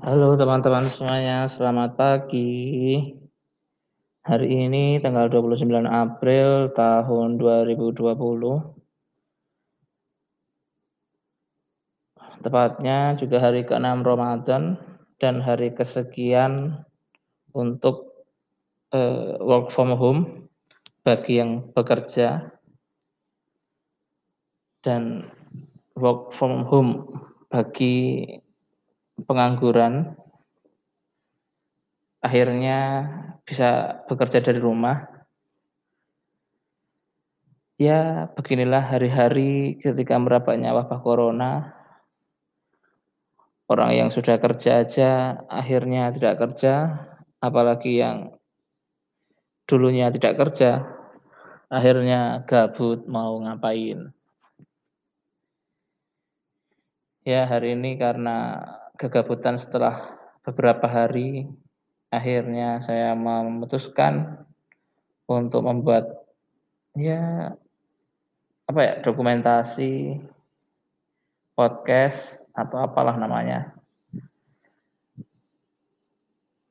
Halo teman-teman semuanya, selamat pagi. Hari ini tanggal 29 April tahun 2020. Tepatnya juga hari ke-6 Ramadan dan hari kesekian untuk uh, work from home bagi yang bekerja dan work from home bagi pengangguran akhirnya bisa bekerja dari rumah. Ya, beginilah hari-hari ketika merapatnya wabah corona. Orang yang sudah kerja aja akhirnya tidak kerja, apalagi yang dulunya tidak kerja, akhirnya gabut mau ngapain. Ya, hari ini karena kegabutan setelah beberapa hari, akhirnya saya memutuskan untuk membuat ya apa ya dokumentasi podcast atau apalah namanya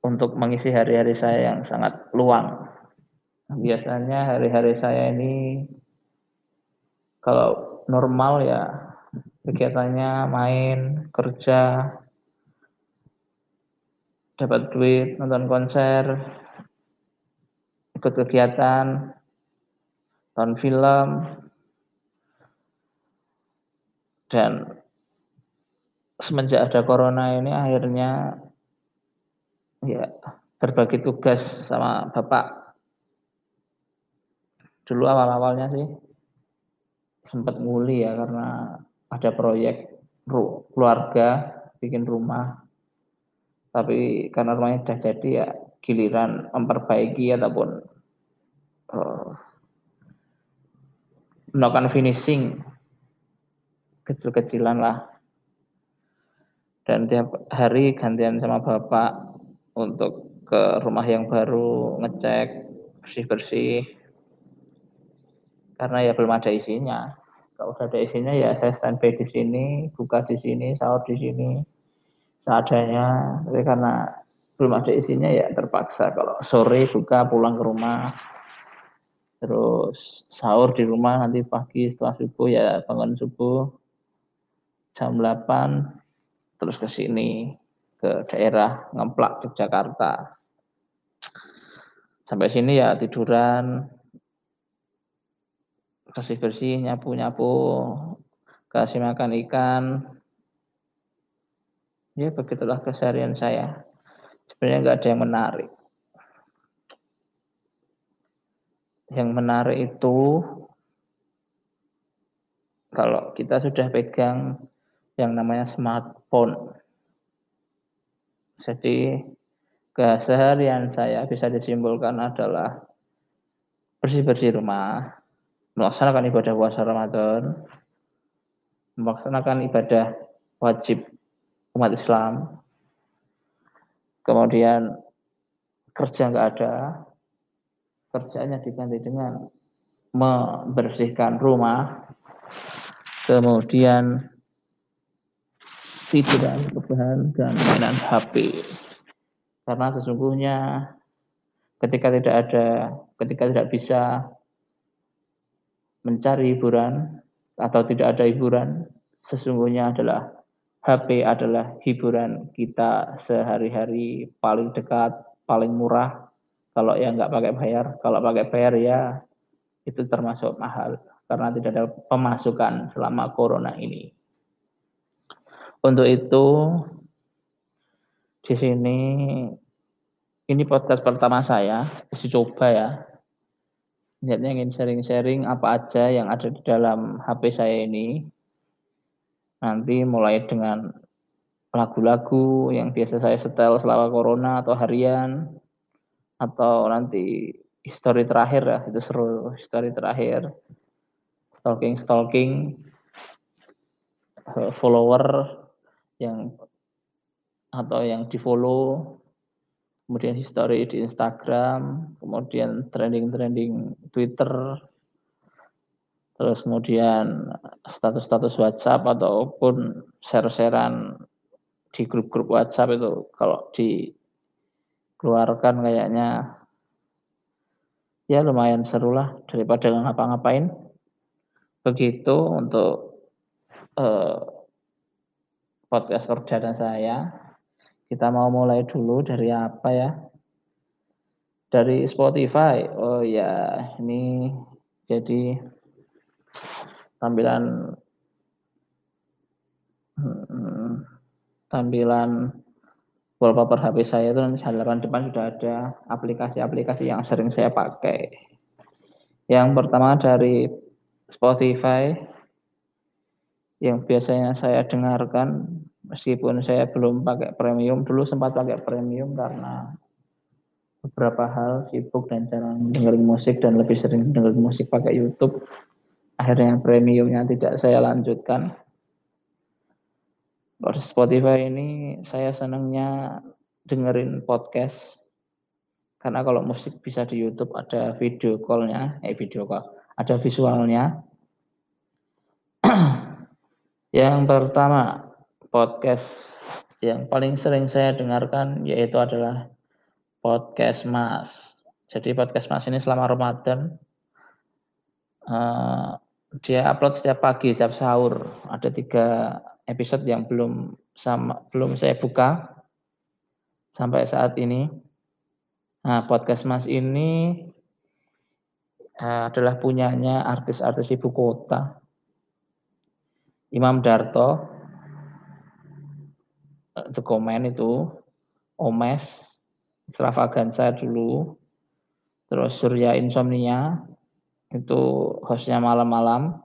untuk mengisi hari-hari saya yang sangat luang. Biasanya hari-hari saya ini kalau normal ya kegiatannya main, kerja, dapat duit, nonton konser, ikut kegiatan, nonton film, dan semenjak ada corona ini akhirnya ya berbagi tugas sama bapak. Dulu awal-awalnya sih sempat nguli ya karena ada proyek keluarga bikin rumah tapi karena rumahnya sudah jadi ya giliran memperbaiki ataupun uh, melakukan finishing. Kecil-kecilan lah. Dan tiap hari gantian sama bapak untuk ke rumah yang baru ngecek bersih-bersih. Karena ya belum ada isinya. Kalau sudah ada isinya ya saya standby di sini buka di sini sahur di sini seadanya. Tapi karena belum ada isinya ya terpaksa. Kalau sore buka pulang ke rumah terus sahur di rumah nanti pagi setelah subuh ya bangun subuh jam 8 terus ke sini ke daerah ngemplak Yogyakarta. Sampai sini ya tiduran kasih bersih nyapu nyapu kasih makan ikan Ya begitulah keseharian saya. Sebenarnya nggak ada yang menarik. Yang menarik itu kalau kita sudah pegang yang namanya smartphone. Jadi keseharian saya bisa disimpulkan adalah bersih-bersih rumah, melaksanakan ibadah puasa Ramadan, melaksanakan ibadah wajib umat Islam. Kemudian kerja nggak ada, kerjanya diganti dengan membersihkan rumah, kemudian tiduran kebahan dan mainan HP. Karena sesungguhnya ketika tidak ada, ketika tidak bisa mencari hiburan atau tidak ada hiburan, sesungguhnya adalah HP adalah hiburan kita sehari-hari paling dekat, paling murah. Kalau yang nggak pakai bayar, kalau pakai bayar ya itu termasuk mahal karena tidak ada pemasukan selama corona ini. Untuk itu di sini ini podcast pertama saya, isi coba ya. Niatnya ingin sharing-sharing apa aja yang ada di dalam HP saya ini Nanti mulai dengan lagu-lagu yang biasa saya setel selama corona atau harian atau nanti history terakhir ya itu seru history terakhir. Stalking stalking eh, follower yang atau yang di follow kemudian history di Instagram kemudian trending trending Twitter terus kemudian status-status WhatsApp ataupun share-sharean di grup-grup WhatsApp itu kalau dikeluarkan kayaknya ya lumayan seru lah daripada ngapa-ngapain. Begitu untuk uh, podcast perdana saya. Kita mau mulai dulu dari apa ya? Dari Spotify. Oh ya, ini jadi tampilan Hmm, tampilan wallpaper HP saya itu nanti halaman depan sudah ada aplikasi-aplikasi yang sering saya pakai. Yang pertama dari Spotify yang biasanya saya dengarkan meskipun saya belum pakai premium dulu sempat pakai premium karena beberapa hal sibuk dan jarang dengerin musik dan lebih sering dengerin musik pakai YouTube akhirnya premiumnya tidak saya lanjutkan Spotify ini saya senangnya dengerin podcast karena kalau musik bisa di YouTube ada video callnya, eh video call, ada visualnya. yang pertama podcast yang paling sering saya dengarkan yaitu adalah podcast Mas. Jadi podcast Mas ini selama Ramadan uh, dia upload setiap pagi, setiap sahur. Ada tiga episode yang belum sama belum saya buka sampai saat ini. Nah, podcast Mas ini uh, adalah punyanya artis-artis ibu kota. Imam Darto, uh, The Comment itu, Omes, Extravaganza dulu, terus Surya Insomnia, itu hostnya malam-malam,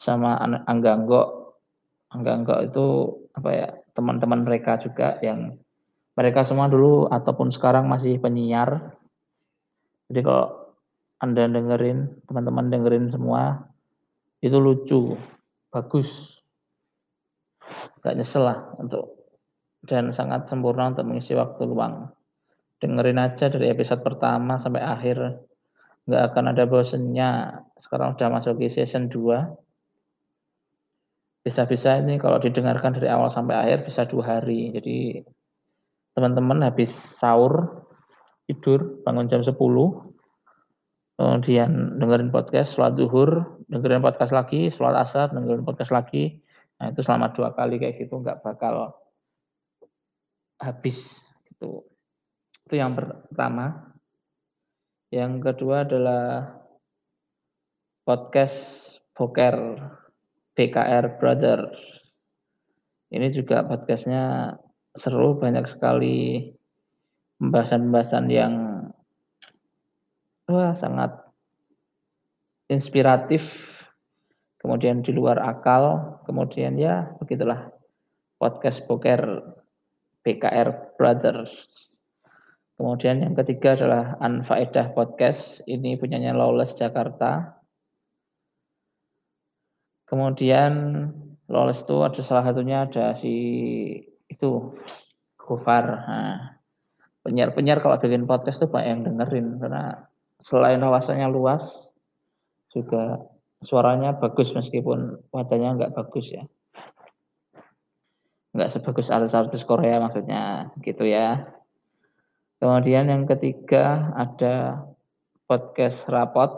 sama Angganggo enggak itu apa ya teman-teman mereka juga yang mereka semua dulu ataupun sekarang masih penyiar. Jadi kalau Anda dengerin, teman-teman dengerin semua, itu lucu, bagus. Gak nyesel lah untuk dan sangat sempurna untuk mengisi waktu luang. Dengerin aja dari episode pertama sampai akhir. Nggak akan ada bosennya. Sekarang udah masuk ke season 2 bisa-bisa ini kalau didengarkan dari awal sampai akhir bisa dua hari. Jadi teman-teman habis sahur, tidur, bangun jam 10, kemudian dengerin podcast, sholat duhur, dengerin podcast lagi, sholat asar, dengerin podcast lagi. Nah itu selama dua kali kayak gitu nggak bakal habis. Gitu. Itu yang pertama. Yang kedua adalah podcast Boker BKR Brother. Ini juga podcastnya seru, banyak sekali pembahasan-pembahasan yang wah, sangat inspiratif, kemudian di luar akal, kemudian ya begitulah podcast poker BKR Brother. Kemudian yang ketiga adalah Anfaedah Podcast, ini punyanya Lawless Jakarta. Kemudian lolos itu ada salah satunya ada si itu Gofar. Nah, penyiar-penyiar kalau bikin podcast tuh banyak yang dengerin karena selain wawasannya luas juga suaranya bagus meskipun wajahnya nggak bagus ya nggak sebagus artis-artis Korea maksudnya gitu ya kemudian yang ketiga ada podcast rapot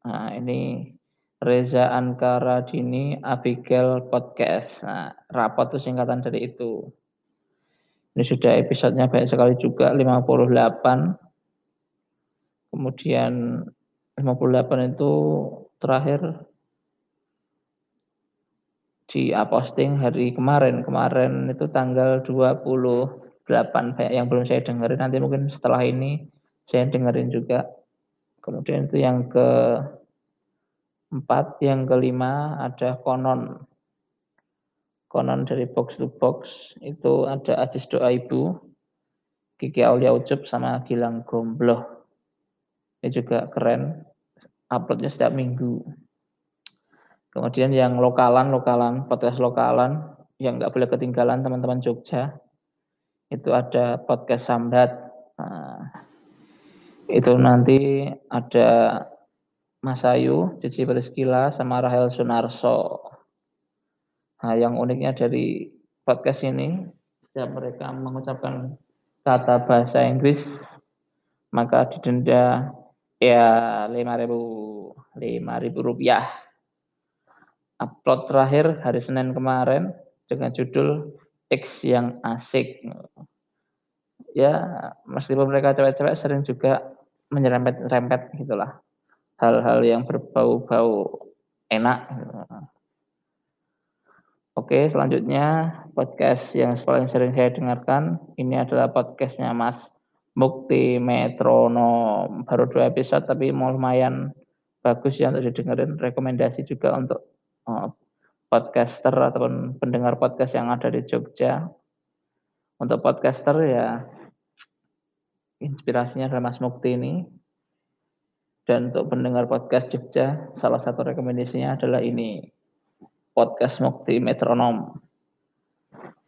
nah ini Reza Ankara Dini Abigail Podcast. Nah, rapat itu singkatan dari itu. Ini sudah episodenya banyak sekali juga 58. Kemudian 58 itu terakhir di posting hari kemarin. Kemarin itu tanggal 28 banyak yang belum saya dengerin. Nanti mungkin setelah ini saya dengerin juga. Kemudian itu yang ke Empat, yang kelima ada konon. Konon dari box to box itu ada Ajis Doa Ibu, Kiki Aulia Ucup sama Gilang Gombloh. Ini juga keren, uploadnya setiap minggu. Kemudian yang lokalan, lokalan, podcast lokalan, yang nggak boleh ketinggalan teman-teman Jogja, itu ada podcast Sambat. Nah, itu nanti ada Mas Ayu, Cici Priskila, sama Rahel Sunarso. Nah, yang uniknya dari podcast ini, setiap mereka mengucapkan kata bahasa Inggris maka didenda ya 5000 5000 rupiah. Upload terakhir hari Senin kemarin dengan judul X yang asik. Ya, meskipun mereka cewek-cewek sering juga menyerempet-rempet gitulah. Hal-hal yang berbau-bau enak. Oke, selanjutnya podcast yang paling sering saya dengarkan ini adalah podcastnya Mas Mukti Metronom. Baru dua episode tapi lumayan bagus ya untuk didengarin. Rekomendasi juga untuk uh, podcaster ataupun pendengar podcast yang ada di Jogja. Untuk podcaster ya inspirasinya adalah Mas Mukti ini. Dan untuk pendengar podcast Jogja, salah satu rekomendasinya adalah ini podcast Mukti Metronom.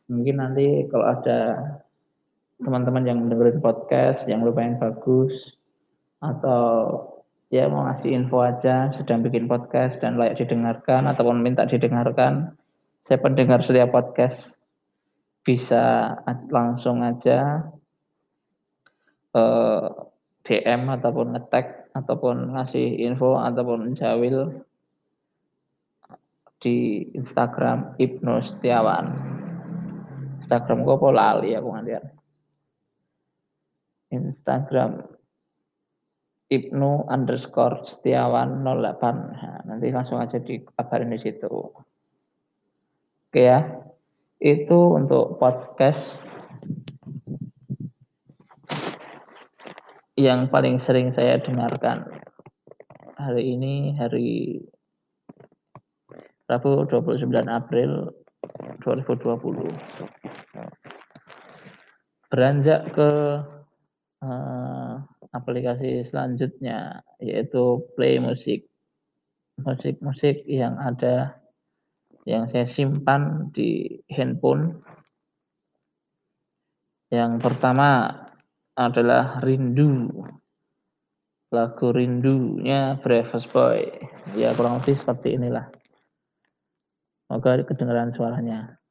Mungkin nanti kalau ada teman-teman yang dengerin podcast yang lumayan bagus atau ya mau ngasih info aja sedang bikin podcast dan layak didengarkan ataupun minta didengarkan saya pendengar setiap podcast bisa langsung aja eh, DM ataupun ngetek ataupun ngasih info ataupun jawil di Instagram Ibnu Setiawan. Instagram gue pola lali aku ngalian. Instagram Ibnu underscore Setiawan 08. Nah, nanti langsung aja dikabarin di situ. Oke ya. Itu untuk podcast yang paling sering saya dengarkan. Hari ini hari Rabu 29 April 2020. Beranjak ke uh, aplikasi selanjutnya yaitu Play Music. Musik-musik yang ada yang saya simpan di handphone. Yang pertama adalah Rindu. Lagu Rindunya Breakfast Boy. Ya kurang lebih seperti inilah. Semoga kedengaran suaranya.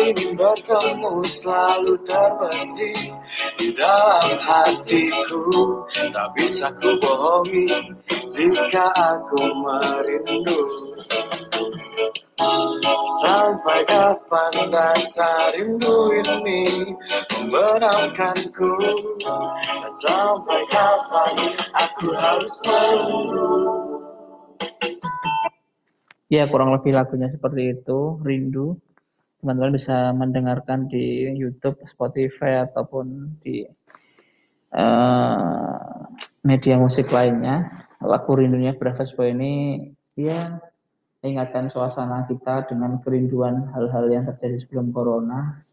Ingin bertemu selalu terbesit di dalam hatiku. Tak bisa ku bohongi jika aku merindu Sampai kapan rasa rindu ini membenamkanku Dan sampai kapan aku harus menunggu? Ya kurang lebih lagunya seperti itu, Rindu. Teman-teman bisa mendengarkan di YouTube, Spotify ataupun di uh, media musik lainnya. Lagu rindunya Breakfast Boy ini dia mengingatkan suasana kita dengan kerinduan hal-hal yang terjadi sebelum corona.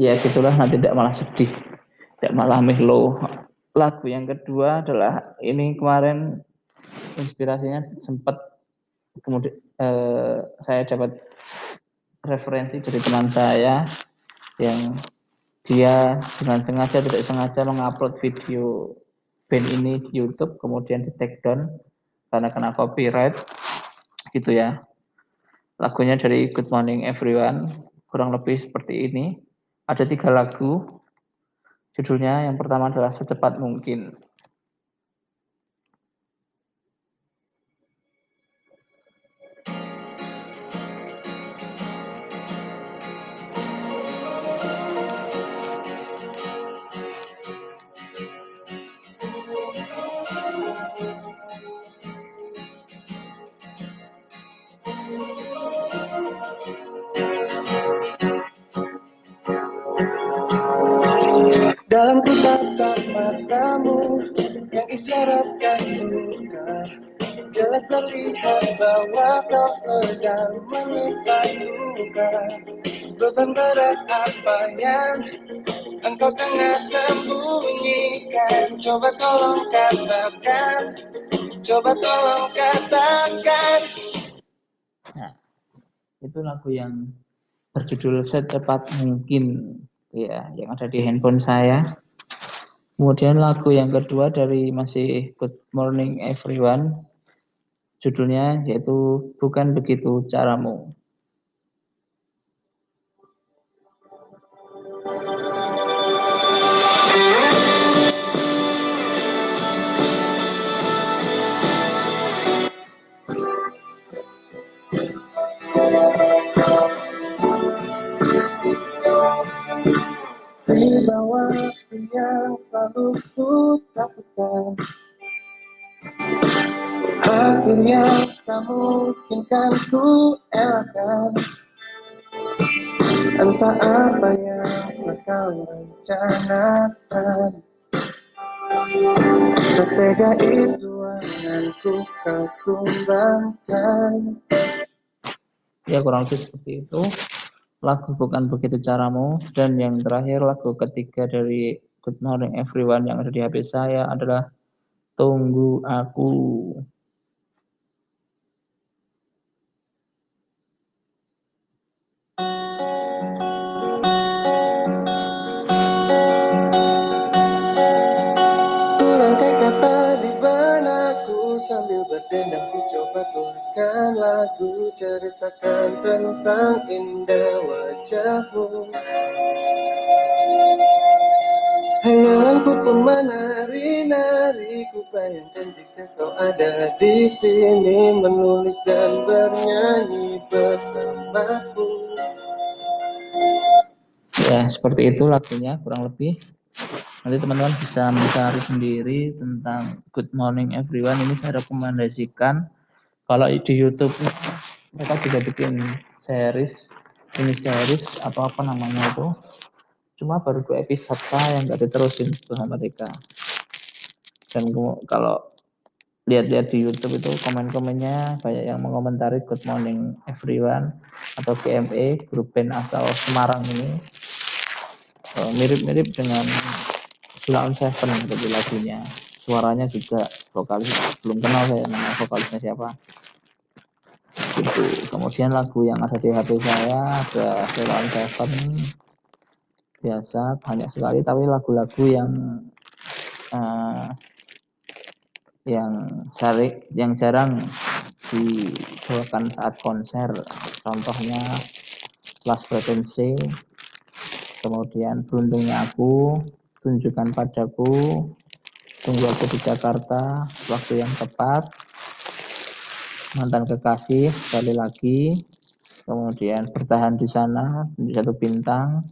Ya gitulah nanti tidak malah sedih, tidak malah melo. Lagu yang kedua adalah ini kemarin inspirasinya sempat kemudian eh, saya dapat referensi dari teman saya yang dia dengan sengaja tidak sengaja mengupload video band ini di YouTube kemudian di take down karena kena copyright gitu ya. Lagunya dari Good Morning Everyone kurang lebih seperti ini. Ada tiga lagu judulnya yang pertama adalah secepat mungkin Dalam kutatapan matamu yang isyaratkan luka Jelas terlihat bahwa kau sedang menyimpan luka Beban berat apa yang engkau tengah sembunyikan. Coba tolong katakan Coba tolong katakan itu lagu yang berjudul Secepat Mungkin ya yang ada di handphone saya. Kemudian lagu yang kedua dari masih Good Morning Everyone judulnya yaitu Bukan Begitu Caramu. Selalu ku takutkan Akhirnya tak mungkin kan ku elakkan. Entah apa yang kau rencanakan. Setega itu anganku kau tumbangkan. Ya kurang lebih seperti itu lagu bukan begitu caramu dan yang terakhir lagu ketiga dari Good morning everyone yang ada di HP saya adalah Tunggu Aku. Berdendam ku coba tuliskan lagu ceritakan tentang indah wajahmu. Hayalanku pun menari-nari Ku bayangkan jika kau ada di sini Menulis dan bernyanyi bersamaku. Ya seperti itu lagunya kurang lebih Nanti teman-teman bisa mencari sendiri tentang Good Morning Everyone. Ini saya rekomendasikan. Kalau di Youtube mereka juga bikin series ini series atau apa namanya itu. Cuma baru dua episode yang nggak diterusin sama mereka. Dan kalau lihat-lihat di YouTube itu komen-komennya banyak yang mengomentari Good Morning Everyone atau GME grup band asal Semarang ini mirip-mirip dengan Sila on Seven seperti lagunya. Suaranya juga vokalis belum kenal saya nama vokalisnya siapa. Gitu. Kemudian lagu yang ada di HP saya ada Sila on Seven. Biasa banyak sekali tapi lagu-lagu yang uh, yang cari yang jarang dibawakan saat konser. Contohnya Last Frequency kemudian beruntungnya aku tunjukkan padaku tunggu aku di Jakarta waktu yang tepat mantan kekasih sekali lagi kemudian bertahan di sana di satu bintang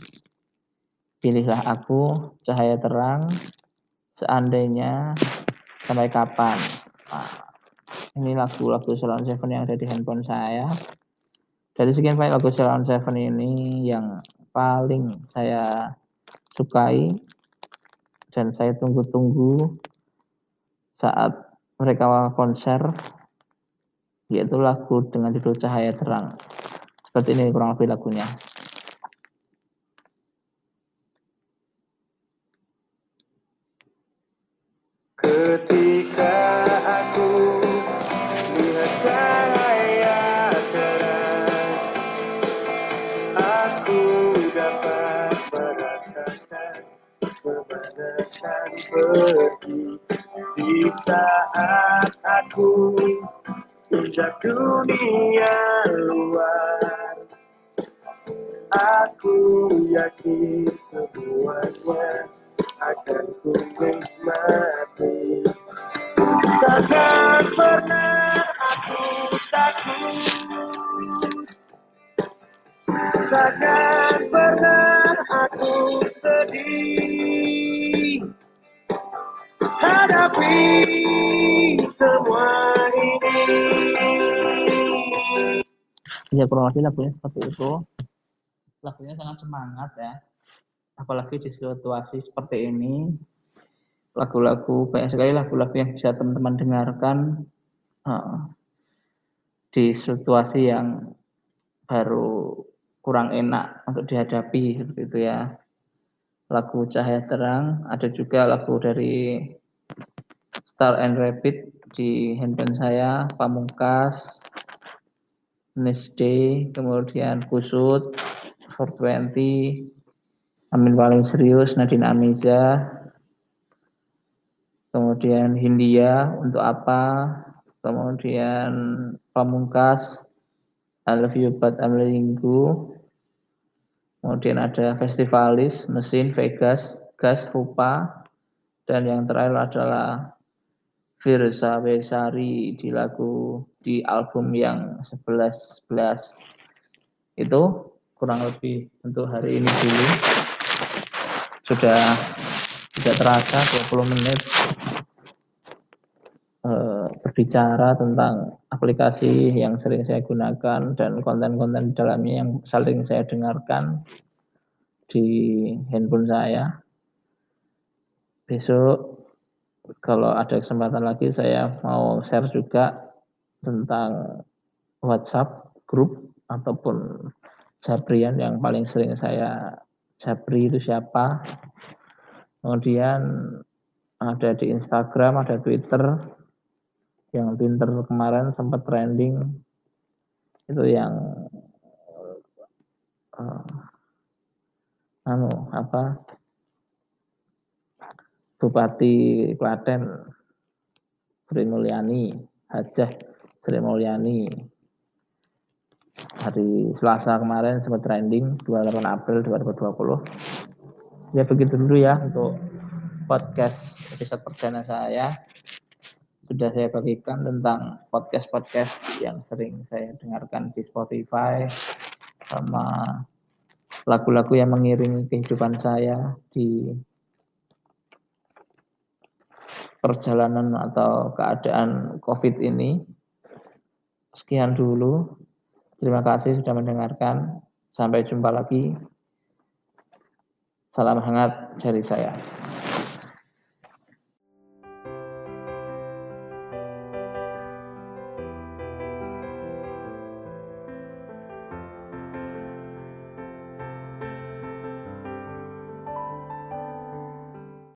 Pilihlah aku, cahaya terang, seandainya sampai kapan. Nah, ini lagu-lagu Salon Seven yang ada di handphone saya. Dari sekian banyak lagu Salon Seven ini yang paling saya sukai dan saya tunggu-tunggu saat mereka konser yaitu lagu dengan judul Cahaya Terang. Seperti ini kurang lebih lagunya. Dapat merasakan Kemanakan pergi Di saat aku Injak dunia luar Aku yakin semuanya akan ku nikmati Takkan pernah aku takut Takkan pernah aku sedih. Hadapi semua ini. Ya kurang lebih lagunya seperti itu. Lagunya sangat semangat ya. Apalagi di situasi seperti ini. Lagu-lagu banyak sekali lagu-lagu yang bisa teman-teman dengarkan. Uh, di situasi yang baru kurang enak untuk dihadapi seperti itu ya. Lagu Cahaya Terang ada juga lagu dari Star and Rabbit di handphone saya Pamungkas Next Day kemudian Kusut 420 Amin paling serius Nadine Amiza kemudian Hindia untuk apa kemudian Pamungkas I love you but I'm you kemudian ada Festivalis Mesin Vegas Gas Rupa dan yang terakhir adalah Firsa Besari di lagu di album yang 11 11 itu kurang lebih untuk hari ini dulu. Sudah tidak terasa 20 menit berbicara tentang aplikasi yang sering saya gunakan dan konten-konten di dalamnya yang saling saya dengarkan di handphone saya besok kalau ada kesempatan lagi saya mau share juga tentang WhatsApp grup ataupun Jabrian yang paling sering saya Jabri itu siapa. Kemudian ada di Instagram, ada Twitter. Yang Twitter kemarin sempat trending. Itu yang uh, anu apa? Bupati Klaten Sri Mulyani Hajah Sri Mulyani. Hari Selasa kemarin sempat trending 28 April 2020 ya begitu dulu ya untuk podcast episode perdana saya sudah saya bagikan tentang podcast-podcast yang sering saya dengarkan di Spotify sama lagu-lagu yang mengiringi kehidupan saya di perjalanan atau keadaan COVID ini. Sekian dulu. Terima kasih sudah mendengarkan. Sampai jumpa lagi. Salam hangat dari saya.